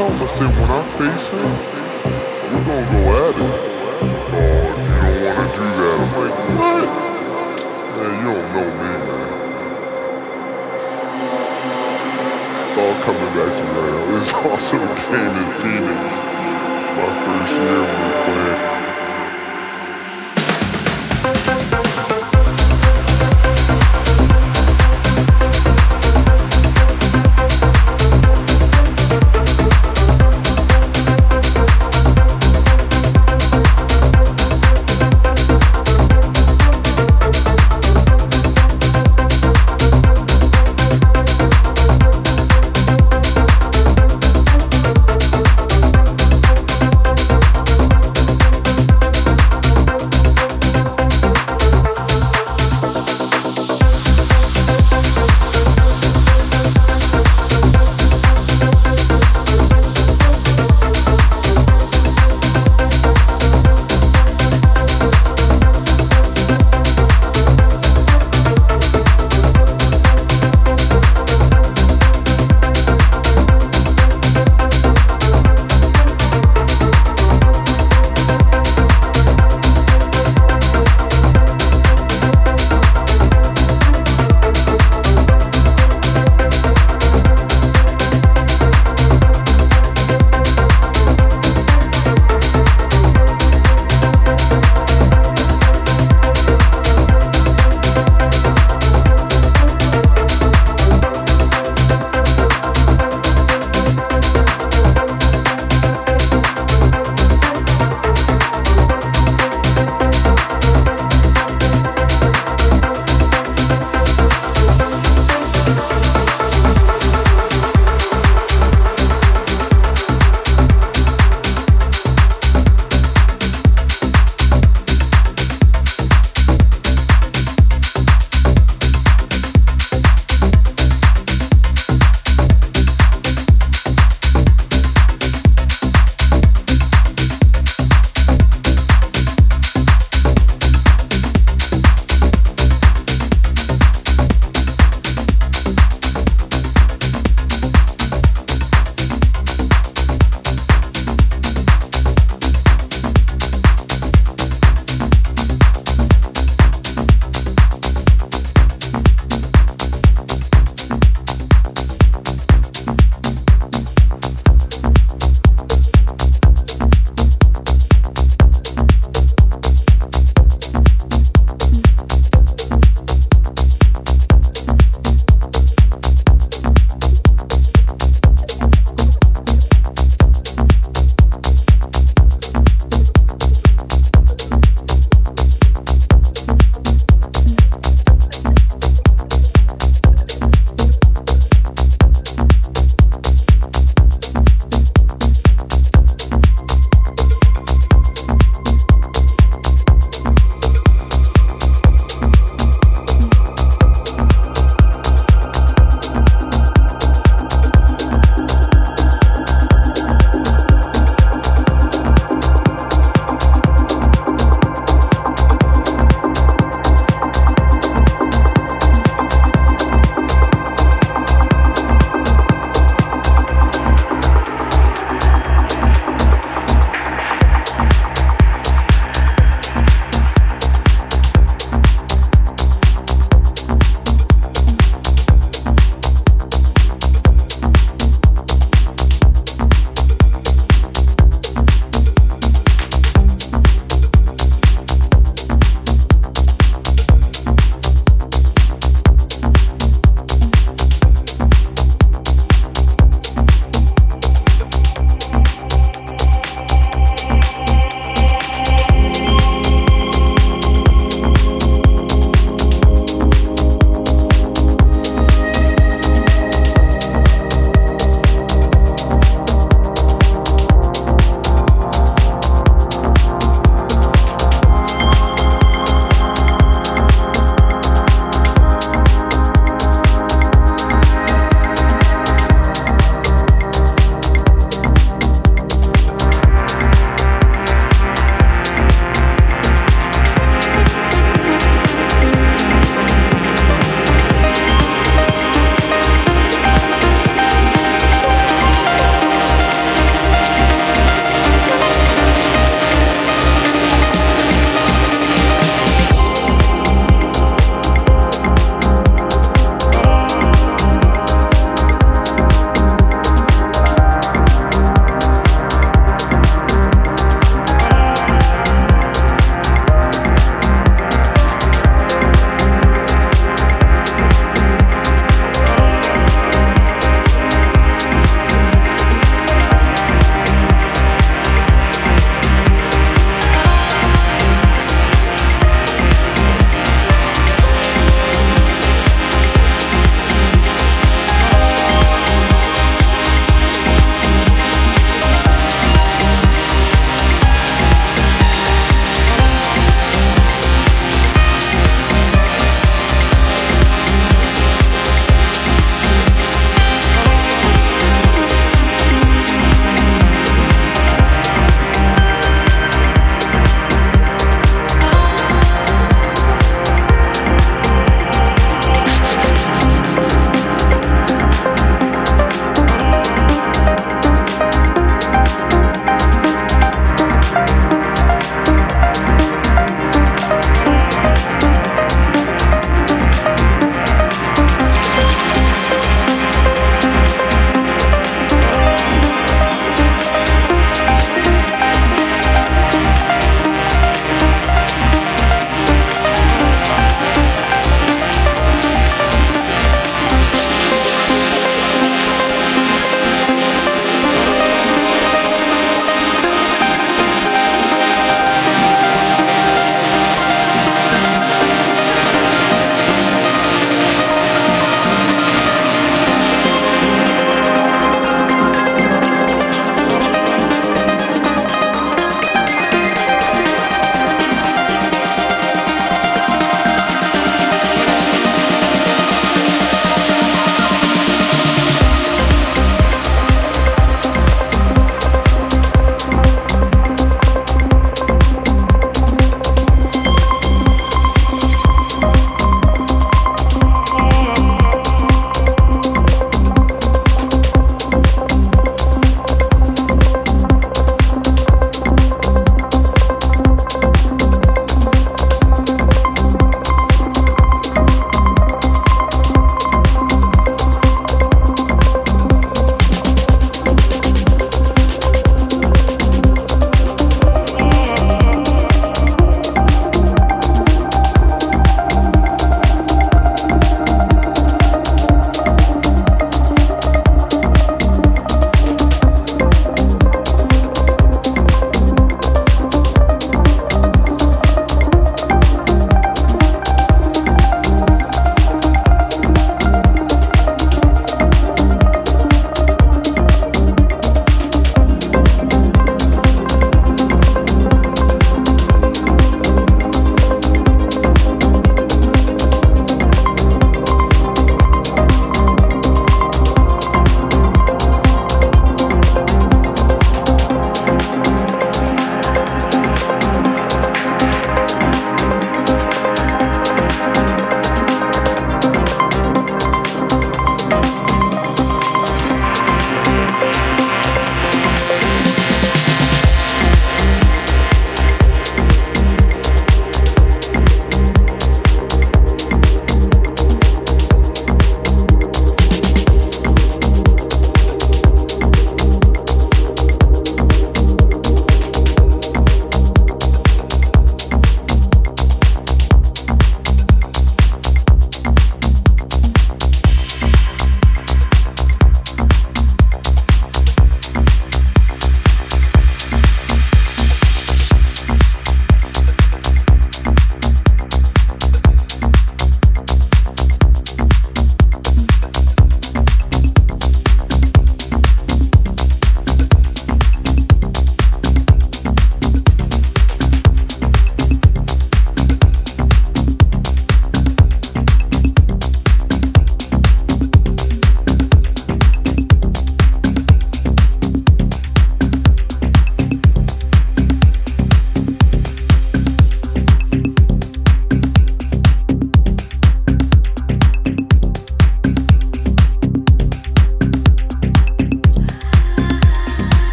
told I said, when I face it, we're gonna go at it. Oh, you don't wanna do that. I'm like, what? Man, you don't know me, man. It's all coming back to me now. It's also a game in Phoenix. My first year we played.